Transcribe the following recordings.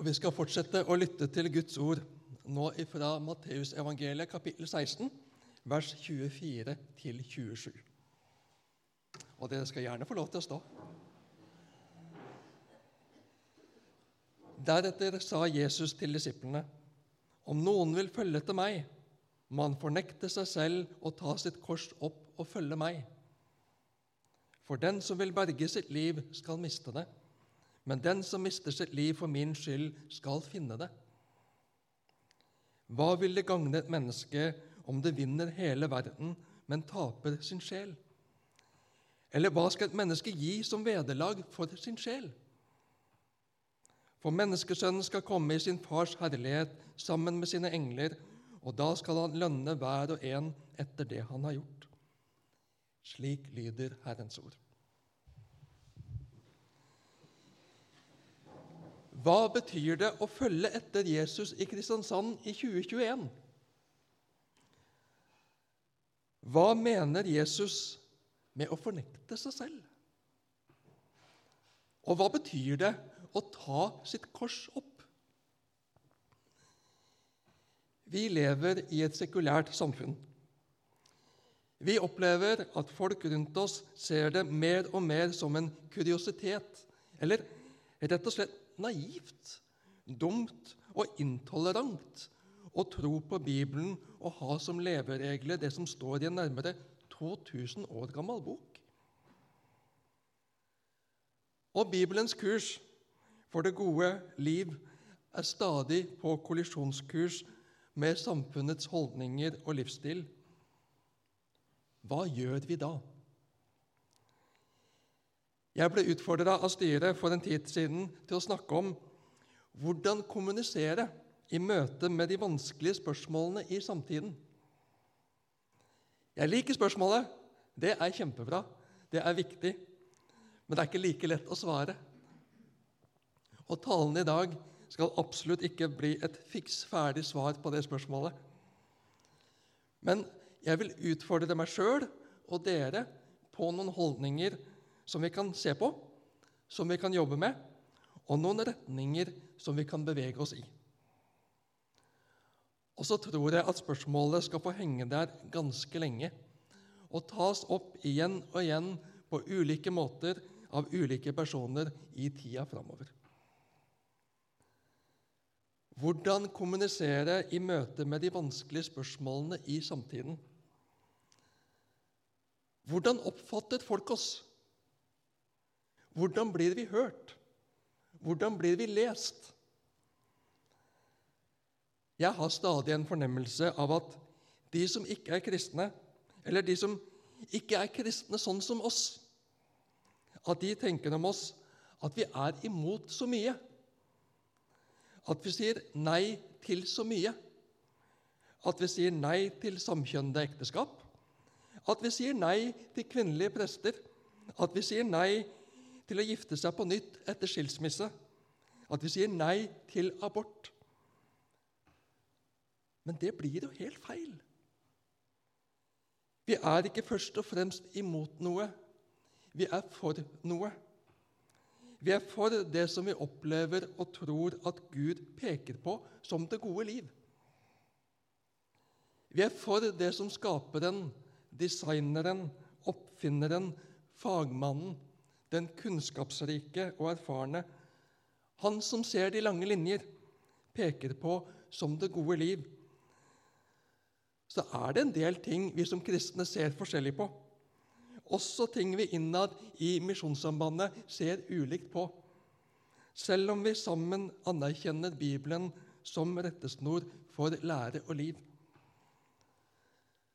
Og Vi skal fortsette å lytte til Guds ord nå fra Matteusevangeliet kapittel 16, vers 24 til 27. Og dere skal gjerne få lov til å stå. Deretter sa Jesus til disiplene.: Om noen vil følge etter meg, må han fornekte seg selv og ta sitt kors opp og følge meg. For den som vil berge sitt liv, skal miste det, men den som mister sitt liv for min skyld, skal finne det. Hva vil det gagne et menneske om det vinner hele verden, men taper sin sjel? Eller hva skal et menneske gi som vederlag for sin sjel? For menneskesønnen skal komme i sin fars herlighet sammen med sine engler, og da skal han lønne hver og en etter det han har gjort. Slik lyder Herrens ord. Hva betyr det å følge etter Jesus i Kristiansand i 2021? Hva mener Jesus med å fornekte seg selv? Og hva betyr det å ta sitt kors opp? Vi lever i et sekulært samfunn. Vi opplever at folk rundt oss ser det mer og mer som en kuriositet, eller rett og slett naivt, dumt og intolerant å tro på Bibelen og ha som leveregler det som står i en nærmere 2000 år gammel bok. Og Bibelens kurs for det gode liv er stadig på kollisjonskurs med samfunnets holdninger og livsstil. Hva gjør vi da? Jeg ble utfordra av styret for en tid siden til å snakke om hvordan kommunisere i møte med de vanskelige spørsmålene i samtiden. Jeg liker spørsmålet. Det er kjempebra. Det er viktig. Men det er ikke like lett å svare. Og talen i dag skal absolutt ikke bli et fiks ferdig svar på det spørsmålet. Men jeg vil utfordre meg sjøl og dere på noen holdninger som vi kan se på, som vi kan jobbe med, og noen retninger som vi kan bevege oss i. Og så tror jeg at spørsmålet skal få henge der ganske lenge og tas opp igjen og igjen på ulike måter av ulike personer i tida framover. Hvordan kommunisere i møte med de vanskelige spørsmålene i samtiden? Hvordan oppfatter folk oss? Hvordan blir vi hørt? Hvordan blir vi lest? Jeg har stadig en fornemmelse av at de som ikke er kristne, eller de som ikke er kristne sånn som oss, at de tenker om oss at vi er imot så mye at vi sier nei til så mye. At vi sier nei til samkjønnede ekteskap. At vi sier nei til kvinnelige prester. At vi sier nei til å gifte seg på nytt etter skilsmisse. At vi sier nei til abort. Men det blir jo helt feil. Vi er ikke først og fremst imot noe. Vi er for noe. Vi er for det som vi opplever og tror at Gud peker på som det gode liv. Vi er for det som skaperen, designeren, oppfinneren, fagmannen, den kunnskapsrike og erfarne, han som ser de lange linjer, peker på som det gode liv. Så er det en del ting vi som kristne ser forskjellig på også ting vi innad i Misjonssambandet ser ulikt på, selv om vi sammen anerkjenner Bibelen som rettesnor for lære og liv.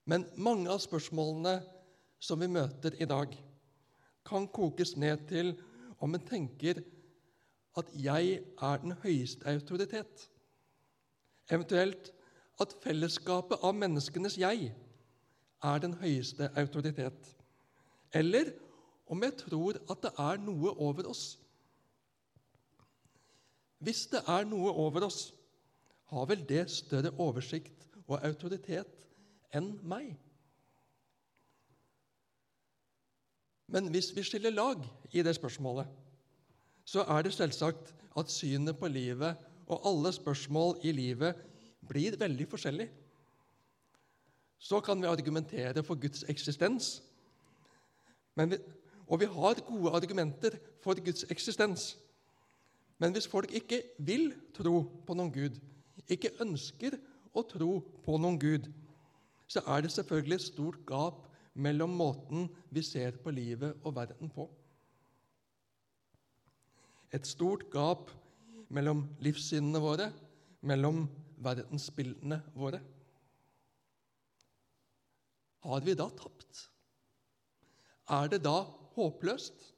Men mange av spørsmålene som vi møter i dag, kan kokes ned til om en tenker at 'jeg er den høyeste autoritet', eventuelt at fellesskapet av menneskenes 'jeg' er den høyeste autoritet eller om jeg tror at det er noe over oss. Hvis det er noe over oss, har vel det større oversikt og autoritet enn meg? Men hvis vi skiller lag i det spørsmålet, så er det selvsagt at synet på livet og alle spørsmål i livet blir veldig forskjellige. Så kan vi argumentere for Guds eksistens, vi, og vi har gode argumenter for Guds eksistens. Men hvis folk ikke vil tro på noen Gud, ikke ønsker å tro på noen Gud, så er det selvfølgelig et stort gap mellom måten vi ser på livet og verden på. Et stort gap mellom livssynene våre, mellom verdensbildene våre. Har vi da tapt? Er det da håpløst?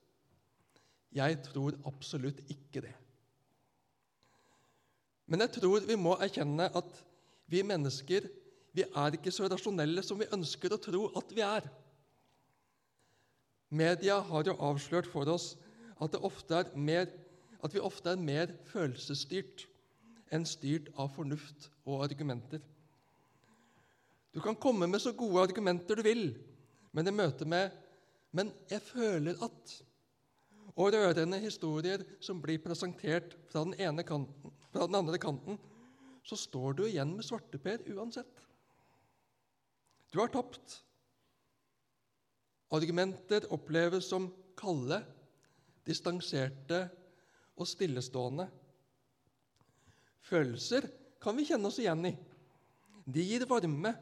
Jeg tror absolutt ikke det. Men jeg tror vi må erkjenne at vi mennesker vi er ikke så rasjonelle som vi ønsker å tro at vi er. Media har jo avslørt for oss at, mer, at vi ofte er mer følelsesstyrt enn styrt av fornuft og argumenter. Du kan komme med så gode argumenter du vil, men i møte med 'men jeg føler at' og rørende historier som blir presentert fra den, kanten, fra den andre kanten, så står du igjen med svarteper uansett. Du har tapt. Argumenter oppleves som kalde, distanserte og stillestående. Følelser kan vi kjenne oss igjen i. De gir varme,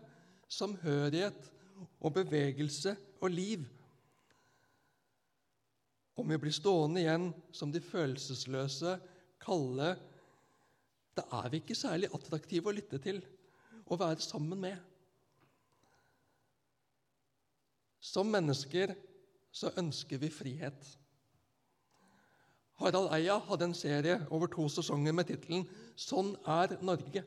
samhørighet og bevegelse og liv. Om vi blir stående igjen som de følelsesløse, kalde Da er vi ikke særlig attraktive å lytte til og være sammen med. Som mennesker så ønsker vi frihet. Harald Eia hadde en serie over to sesonger med tittelen 'Sånn er Norge'.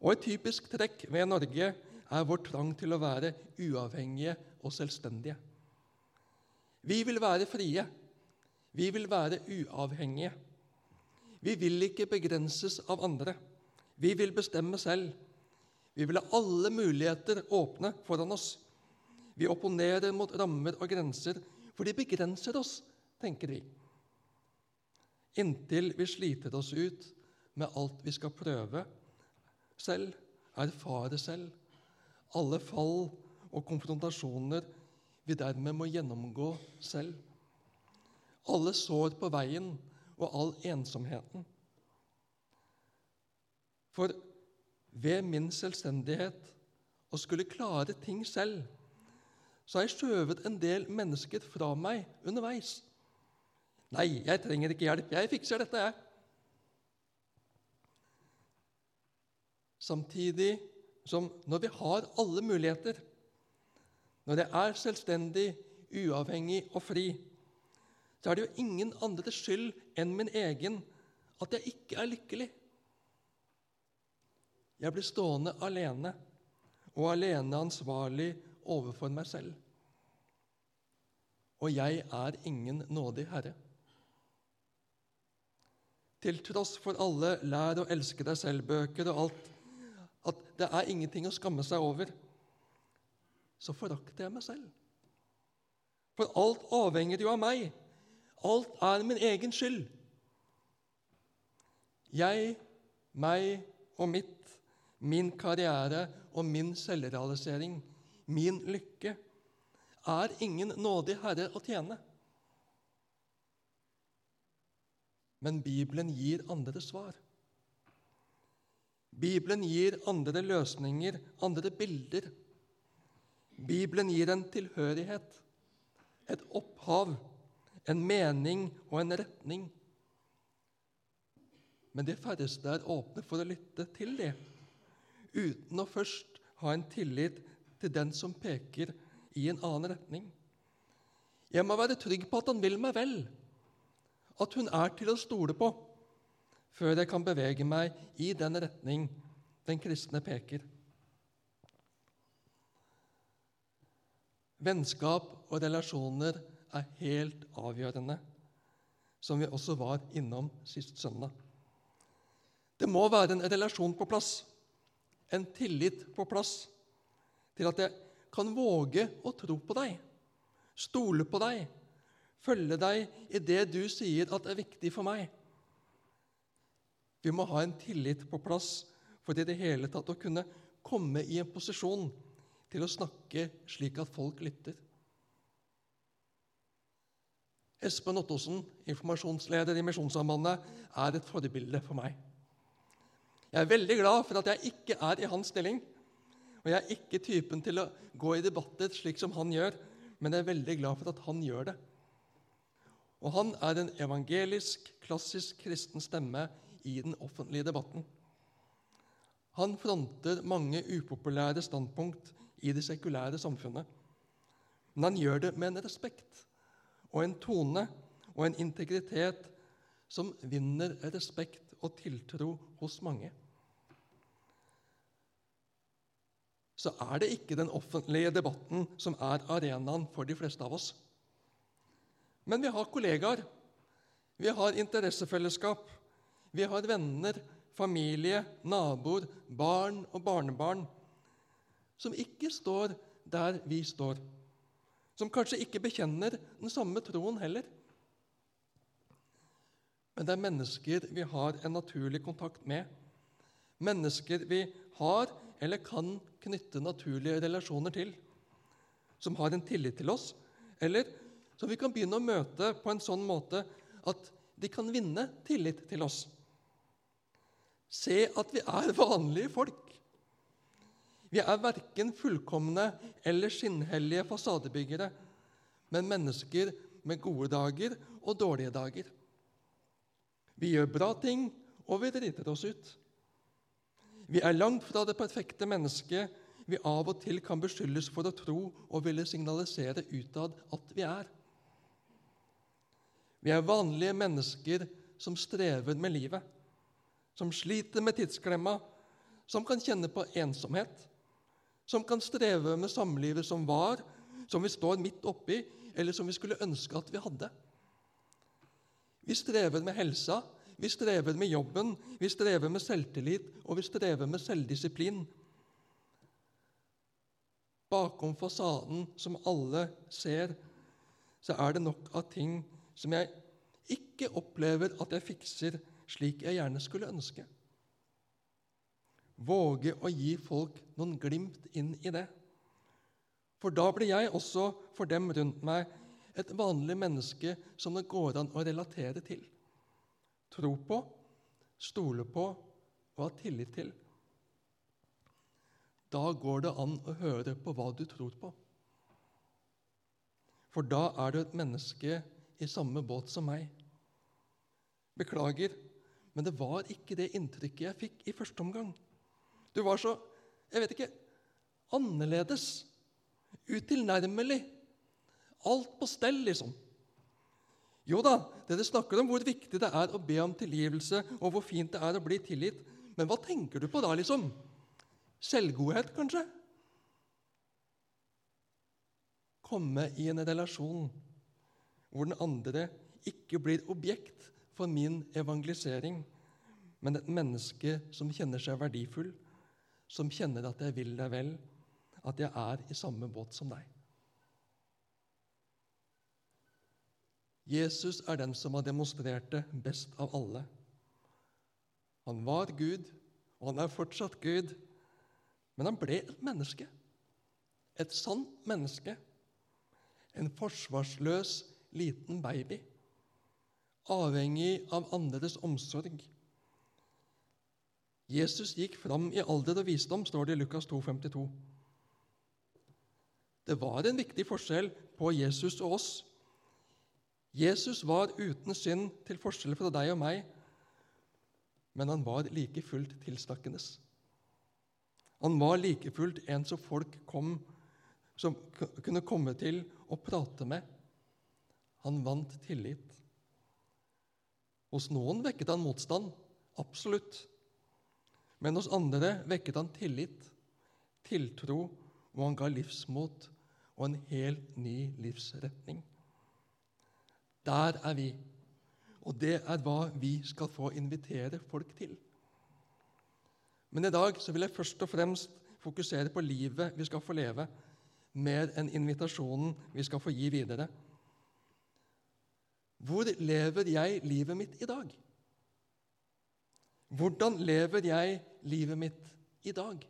Og Et typisk trekk ved Norge er vår trang til å være uavhengige og selvstendige. Vi vil være frie. Vi vil være uavhengige. Vi vil ikke begrenses av andre. Vi vil bestemme selv. Vi vil ha alle muligheter åpne foran oss. Vi opponerer mot rammer og grenser, for de begrenser oss, tenker vi. Inntil vi sliter oss ut med alt vi skal prøve selv, erfare selv, alle fall og konfrontasjoner vi dermed må gjennomgå selv, alle sår på veien og all ensomheten. For ved min selvstendighet å skulle klare ting selv så har jeg skjøvet en del mennesker fra meg underveis. Nei, jeg trenger ikke hjelp. Jeg fikser dette, jeg. Samtidig som når vi har alle muligheter, når jeg er selvstendig, uavhengig og fri, så er det jo ingen andres skyld enn min egen at jeg ikke er lykkelig. Jeg blir stående alene og alene ansvarlig overfor meg selv. Og jeg er ingen nådig herre. Til tross for alle lær å elske deg selv-bøker og alt, at det er ingenting å skamme seg over, så forakter jeg meg selv. For alt avhenger jo av meg. Alt er min egen skyld. Jeg, meg og mitt, min karriere og min selvrealisering min lykke, er ingen nådig herre å tjene. Men Bibelen gir andre svar. Bibelen gir andre løsninger, andre bilder. Bibelen gir en tilhørighet, et opphav, en mening og en retning. Men de færreste er åpne for å lytte til det, uten å først ha en tillit til den som peker i en annen retning. Jeg må være trygg på at han vil meg vel, at hun er til å stole på, før jeg kan bevege meg i den retning den kristne peker. Vennskap og relasjoner er helt avgjørende, som vi også var innom sist søndag. Det må være en relasjon på plass, en tillit på plass til at jeg kan våge å tro på deg, stole på deg, følge deg i det du sier at er viktig for meg. Vi må ha en tillit på plass for i det hele tatt å kunne komme i en posisjon til å snakke slik at folk lytter. Espen Ottosen, informasjonsleder i Misjonssambandet, er et forbilde for meg. Jeg er veldig glad for at jeg ikke er i hans stilling. Og jeg er ikke typen til å gå i debatter slik som han gjør, men jeg er veldig glad for at han gjør det. Og han er en evangelisk, klassisk kristen stemme i den offentlige debatten. Han fronter mange upopulære standpunkt i det sekulære samfunnet. Men han gjør det med en respekt og en tone og en integritet som vinner respekt og tiltro hos mange. Så er det ikke den offentlige debatten som er arenaen for de fleste av oss. Men vi har kollegaer, vi har interessefellesskap, vi har venner, familie, naboer, barn og barnebarn som ikke står der vi står, som kanskje ikke bekjenner den samme troen heller. Men det er mennesker vi har en naturlig kontakt med, mennesker vi har eller kan knytte naturlige relasjoner til, som har en tillit til oss, eller som vi kan begynne å møte på en sånn måte at de kan vinne tillit til oss. Se at vi er vanlige folk. Vi er verken fullkomne eller skinnhellige fasadebyggere, men mennesker med gode dager og dårlige dager. Vi gjør bra ting, og vi driter oss ut. Vi er langt fra det perfekte mennesket vi av og til kan beskyldes for å tro og ville signalisere utad at vi er. Vi er vanlige mennesker som strever med livet, som sliter med tidsklemma, som kan kjenne på ensomhet, som kan streve med samlivet som var, som vi står midt oppi, eller som vi skulle ønske at vi hadde. Vi strever med helsa, vi strever med jobben, vi strever med selvtillit, og vi strever med selvdisiplin. Bakom fasaden som alle ser, så er det nok av ting som jeg ikke opplever at jeg fikser slik jeg gjerne skulle ønske. Våge å gi folk noen glimt inn i det. For da blir jeg også for dem rundt meg et vanlig menneske som det går an å relatere til. Tro på, stole på og ha tillit til. Da går det an å høre på hva du tror på. For da er du et menneske i samme båt som meg. Beklager, men det var ikke det inntrykket jeg fikk i første omgang. Du var så jeg vet ikke annerledes, utilnærmelig. Alt på stell, liksom. Jo da, dere snakker om hvor viktig det er å be om tilgivelse, og hvor fint det er å bli tilgitt. Men hva tenker du på da, liksom? Selvgodhet, kanskje? Komme i en relasjon hvor den andre ikke blir objekt for min evangelisering, men et menneske som kjenner seg verdifull, som kjenner at jeg vil deg vel, at jeg er i samme båt som deg. Jesus er den som har demonstrert det best av alle. Han var Gud, og han er fortsatt Gud, men han ble et menneske. Et sant menneske. En forsvarsløs liten baby, avhengig av andres omsorg. Jesus gikk fram i alder og visdom, står det i Lukas 2, 52. Det var en viktig forskjell på Jesus og oss. Jesus var uten synd til forskjell fra deg og meg, men han var like fullt tilsnakkende. Han var like fullt en som folk kom, som kunne komme til og prate med. Han vant tillit. Hos noen vekket han motstand, absolutt. Men hos andre vekket han tillit, tiltro, og han ga livsmot og en helt ny livsretning. Der er vi, og det er hva vi skal få invitere folk til. Men i dag så vil jeg først og fremst fokusere på livet vi skal få leve, mer enn invitasjonen vi skal få gi videre. Hvor lever jeg livet mitt i dag? Hvordan lever jeg livet mitt i dag?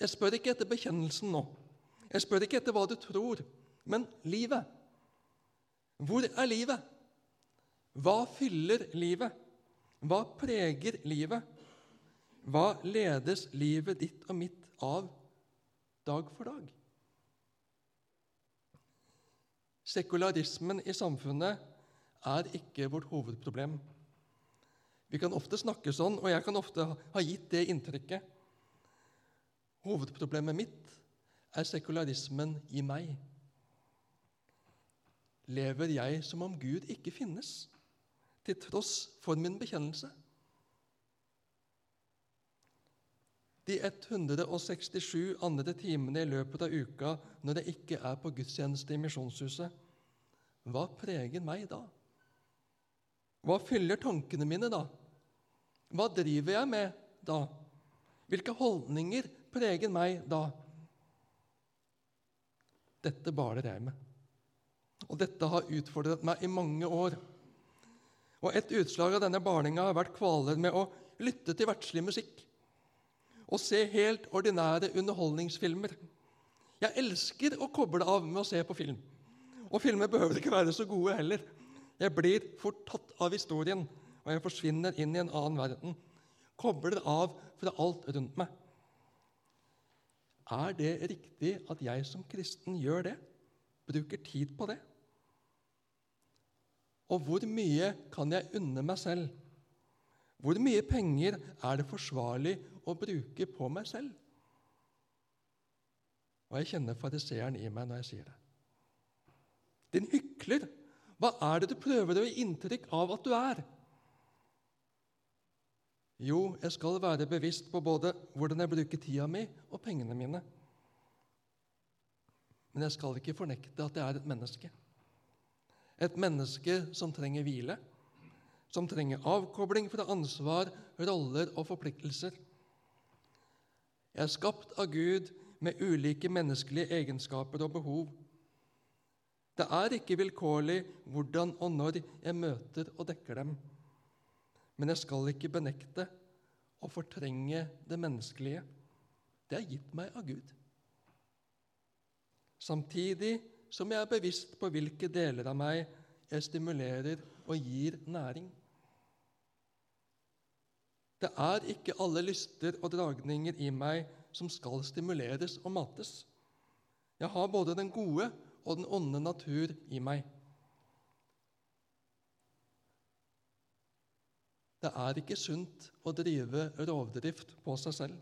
Jeg spør ikke etter bekjennelsen nå. Jeg spør ikke etter hva du tror, men livet. Hvor er livet? Hva fyller livet? Hva preger livet? Hva ledes livet ditt og mitt av dag for dag? Sekularismen i samfunnet er ikke vårt hovedproblem. Vi kan ofte snakke sånn, og jeg kan ofte ha gitt det inntrykket. Hovedproblemet mitt er sekularismen i meg. Lever jeg som om Gud ikke finnes, til tross for min bekjennelse? De 167 andre timene i løpet av uka når jeg ikke er på gudstjeneste i Misjonshuset, hva preger meg da? Hva fyller tankene mine da? Hva driver jeg med da? Hvilke holdninger preger meg da? Dette baler jeg med. Og dette har utfordret meg i mange år. Og Et utslag av denne barninga har vært kvaler med å lytte til verdslig musikk og se helt ordinære underholdningsfilmer. Jeg elsker å koble av med å se på film. Og filmer behøver ikke være så gode heller. Jeg blir fort tatt av historien, og jeg forsvinner inn i en annen verden. Kobler av fra alt rundt meg. Er det riktig at jeg som kristen gjør det? Bruker tid på det? Og hvor mye kan jeg unne meg selv? Hvor mye penger er det forsvarlig å bruke på meg selv? Og jeg kjenner fariseeren i meg når jeg sier det. Din hykler, hva er det du prøver å gi inntrykk av at du er? Jo, jeg skal være bevisst på både hvordan jeg bruker tida mi og pengene mine. Men jeg skal ikke fornekte at jeg er et menneske. Et menneske som trenger hvile, som trenger avkobling fra ansvar, roller og forpliktelser. Jeg er skapt av Gud med ulike menneskelige egenskaper og behov. Det er ikke vilkårlig hvordan og når jeg møter og dekker dem. Men jeg skal ikke benekte og fortrenge det menneskelige. Det er gitt meg av Gud. Samtidig som jeg er bevisst på hvilke deler av meg jeg stimulerer og gir næring. Det er ikke alle lyster og dragninger i meg som skal stimuleres og mates. Jeg har både den gode og den onde natur i meg. Det er ikke sunt å drive rovdrift på seg selv.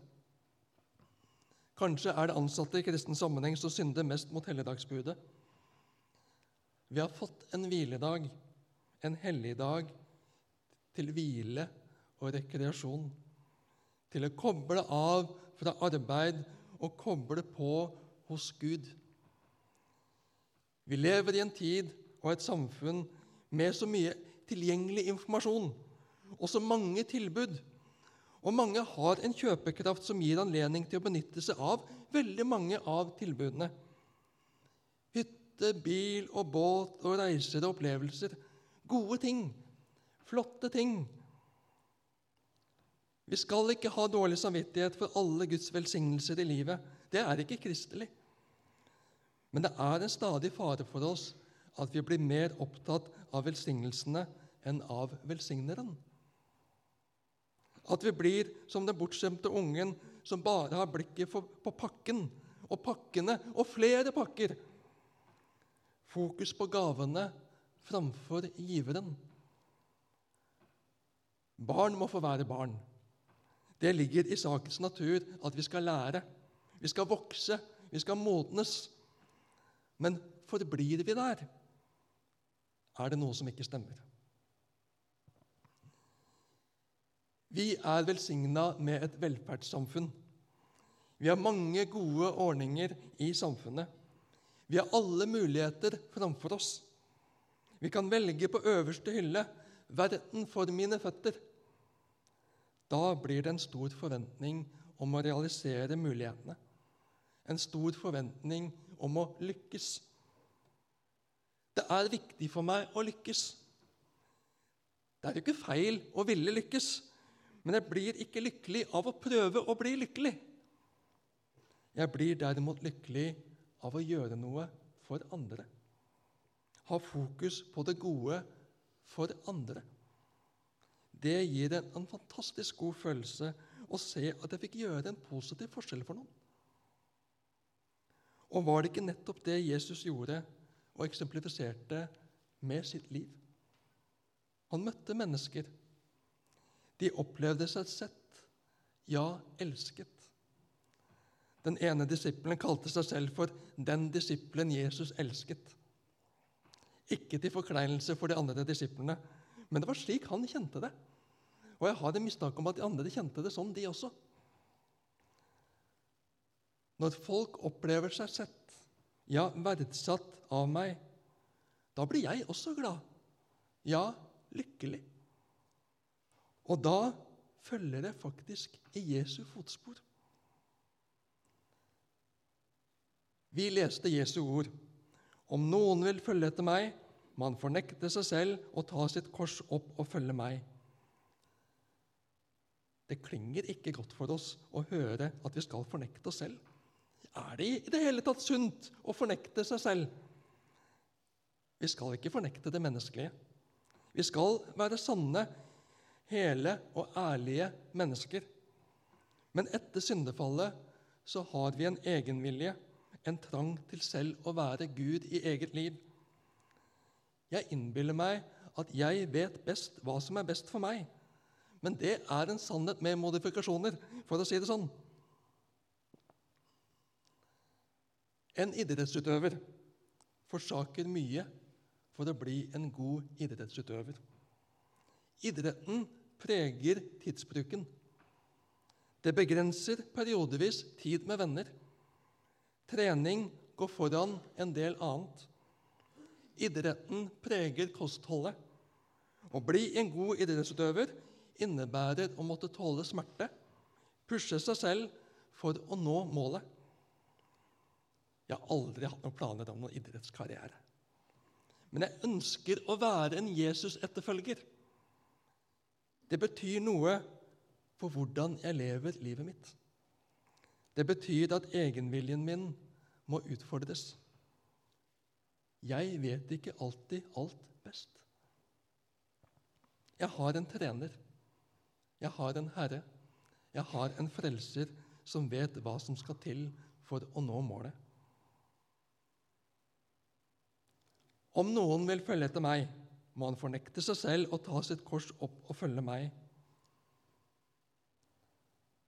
Kanskje er det ansatte i kristen sammenheng som synder mest mot helligdagsbudet. Vi har fått en hviledag, en helligdag, til hvile og rekreasjon. Til å koble av fra arbeid og koble på hos Gud. Vi lever i en tid og et samfunn med så mye tilgjengelig informasjon og så mange tilbud og mange har en kjøpekraft som gir anledning til å benytte seg av veldig mange av tilbudene. Hytte, bil og båt og reiser og opplevelser. Gode ting. Flotte ting. Vi skal ikke ha dårlig samvittighet for alle Guds velsignelser i livet. Det er ikke kristelig. Men det er en stadig fare for oss at vi blir mer opptatt av velsignelsene enn av velsigneren. At vi blir som den bortskjemte ungen som bare har blikket på pakken og pakkene og flere pakker. Fokus på gavene framfor giveren. Barn må få være barn. Det ligger i sakens natur at vi skal lære. Vi skal vokse, vi skal modnes. Men forblir vi der, er det noe som ikke stemmer. Vi er velsigna med et velferdssamfunn. Vi har mange gode ordninger i samfunnet. Vi har alle muligheter framfor oss. Vi kan velge på øverste hylle 'Verden for mine føtter'. Da blir det en stor forventning om å realisere mulighetene. En stor forventning om å lykkes. Det er viktig for meg å lykkes. Det er jo ikke feil å ville lykkes. Men jeg blir ikke lykkelig av å prøve å bli lykkelig. Jeg blir derimot lykkelig av å gjøre noe for andre. Ha fokus på det gode for andre. Det gir en, en fantastisk god følelse å se at jeg fikk gjøre en positiv forskjell for noen. Og var det ikke nettopp det Jesus gjorde og eksemplifiserte med sitt liv? Han møtte mennesker. De opplevde seg sett, ja, elsket. Den ene disippelen kalte seg selv for 'den disippelen Jesus elsket'. Ikke til forkleinelse for de andre disiplene, men det var slik han kjente det. Og jeg har en mistanke om at de andre kjente det sånn, de også. Når folk opplever seg sett, ja, verdsatt av meg, da blir jeg også glad. Ja, lykkelig. Og da følger jeg faktisk i Jesu fotspor. Vi leste Jesu ord. Om noen vil følge etter meg, må han fornekte seg selv og ta sitt kors opp og følge meg. Det klinger ikke godt for oss å høre at vi skal fornekte oss selv. Er det i det hele tatt sunt å fornekte seg selv? Vi skal ikke fornekte det menneskelige. Vi skal være sanne, hele og ærlige mennesker. Men etter syndefallet så har vi en egenvilje, en trang til selv å være Gud i eget liv. Jeg innbiller meg at jeg vet best hva som er best for meg. Men det er en sannhet med modifikasjoner, for å si det sånn. En idrettsutøver forsaker mye for å bli en god idrettsutøver. Idretten preger tidsbruken. Det begrenser periodevis tid med venner. Trening går foran en del annet. Idretten preger kostholdet. Å bli en god idrettsutøver innebærer å måtte tåle smerte, pushe seg selv for å nå målet. Jeg har aldri hatt noen planer om noen idrettskarriere. Men jeg ønsker å være en Jesus-etterfølger. Det betyr noe for hvordan jeg lever livet mitt. Det betyr at egenviljen min må utfordres. Jeg vet ikke alltid alt best. Jeg har en trener. Jeg har en herre. Jeg har en frelser som vet hva som skal til for å nå målet. Om noen vil følge etter meg, må han fornekte seg selv og ta sitt kors opp og følge meg.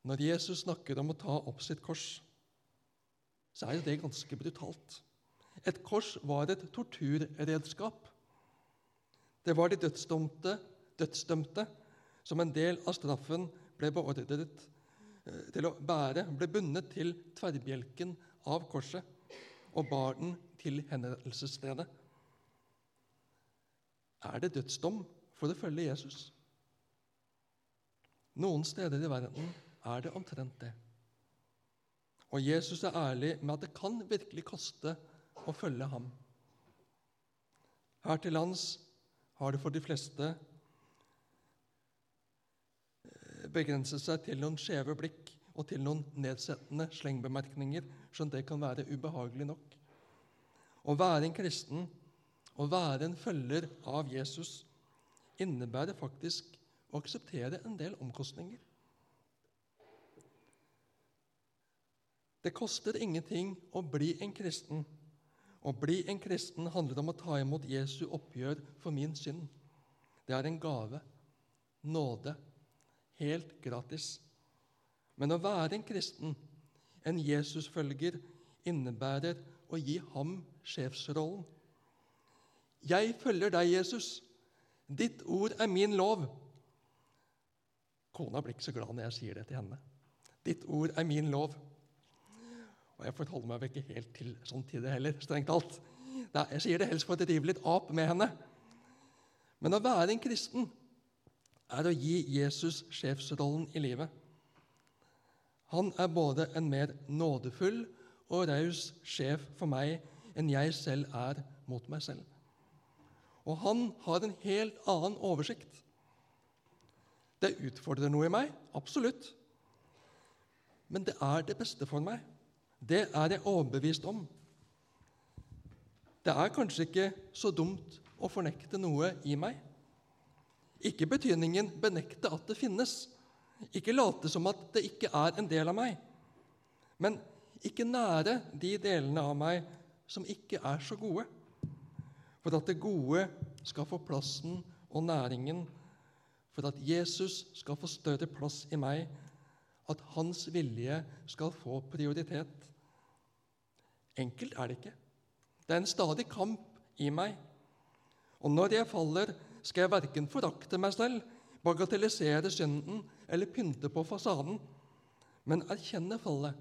Når Jesus snakker om å ta opp sitt kors, så er jo det ganske brutalt. Et kors var et torturredskap. Det var de dødsdømte, dødsdømte som en del av straffen ble beordret eh, til å bære, ble bundet til tverrbjelken av korset og bar den til henrettelsesstedet. Er det dødsdom for å følge Jesus? Noen steder i verden er det omtrent det. Og Jesus er ærlig med at det kan virkelig koste å følge ham. Her til lands har det for de fleste eh, begrenset seg til noen skjeve blikk og til noen nedsettende slengbemerkninger, skjønt det kan være ubehagelig nok. Å være en kristen å være en følger av Jesus innebærer faktisk å akseptere en del omkostninger. Det koster ingenting å bli en kristen. Å bli en kristen handler om å ta imot Jesu oppgjør for min synd. Det er en gave, nåde, helt gratis. Men å være en kristen, en Jesusfølger, innebærer å gi ham sjefsrollen 'Jeg følger deg, Jesus. Ditt ord er min lov.' Kona blir ikke så glad når jeg sier det til henne. 'Ditt ord er min lov.' Og jeg forholder meg ikke helt til sånn til heller, strengt talt. Jeg sier det helst for å drive litt ap med henne. Men å være en kristen er å gi Jesus sjefsrollen i livet. Han er både en mer nådefull og raus sjef for meg enn jeg selv er mot meg selv. Og han har en helt annen oversikt. Det utfordrer noe i meg, absolutt. Men det er det beste for meg. Det er jeg overbevist om. Det er kanskje ikke så dumt å fornekte noe i meg. Ikke betydningen benekte at det finnes, ikke late som at det ikke er en del av meg, men ikke nære de delene av meg som ikke er så gode, for at det gode skal få plassen og næringen, for at Jesus skal få større plass i meg, at hans vilje skal få prioritet. Enkelt er det ikke. Det er en stadig kamp i meg. Og når jeg faller, skal jeg verken forakte meg selv, bagatellisere synden eller pynte på fasaden, men erkjenne fallet,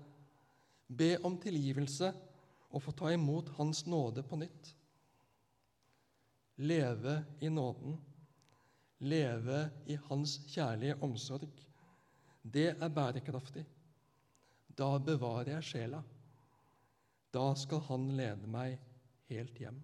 be om tilgivelse og få ta imot Hans nåde på nytt. Leve i nåden, leve i Hans kjærlige omsorg. Det er bærekraftig. Da bevarer jeg sjela. Da skal Han lede meg helt hjem.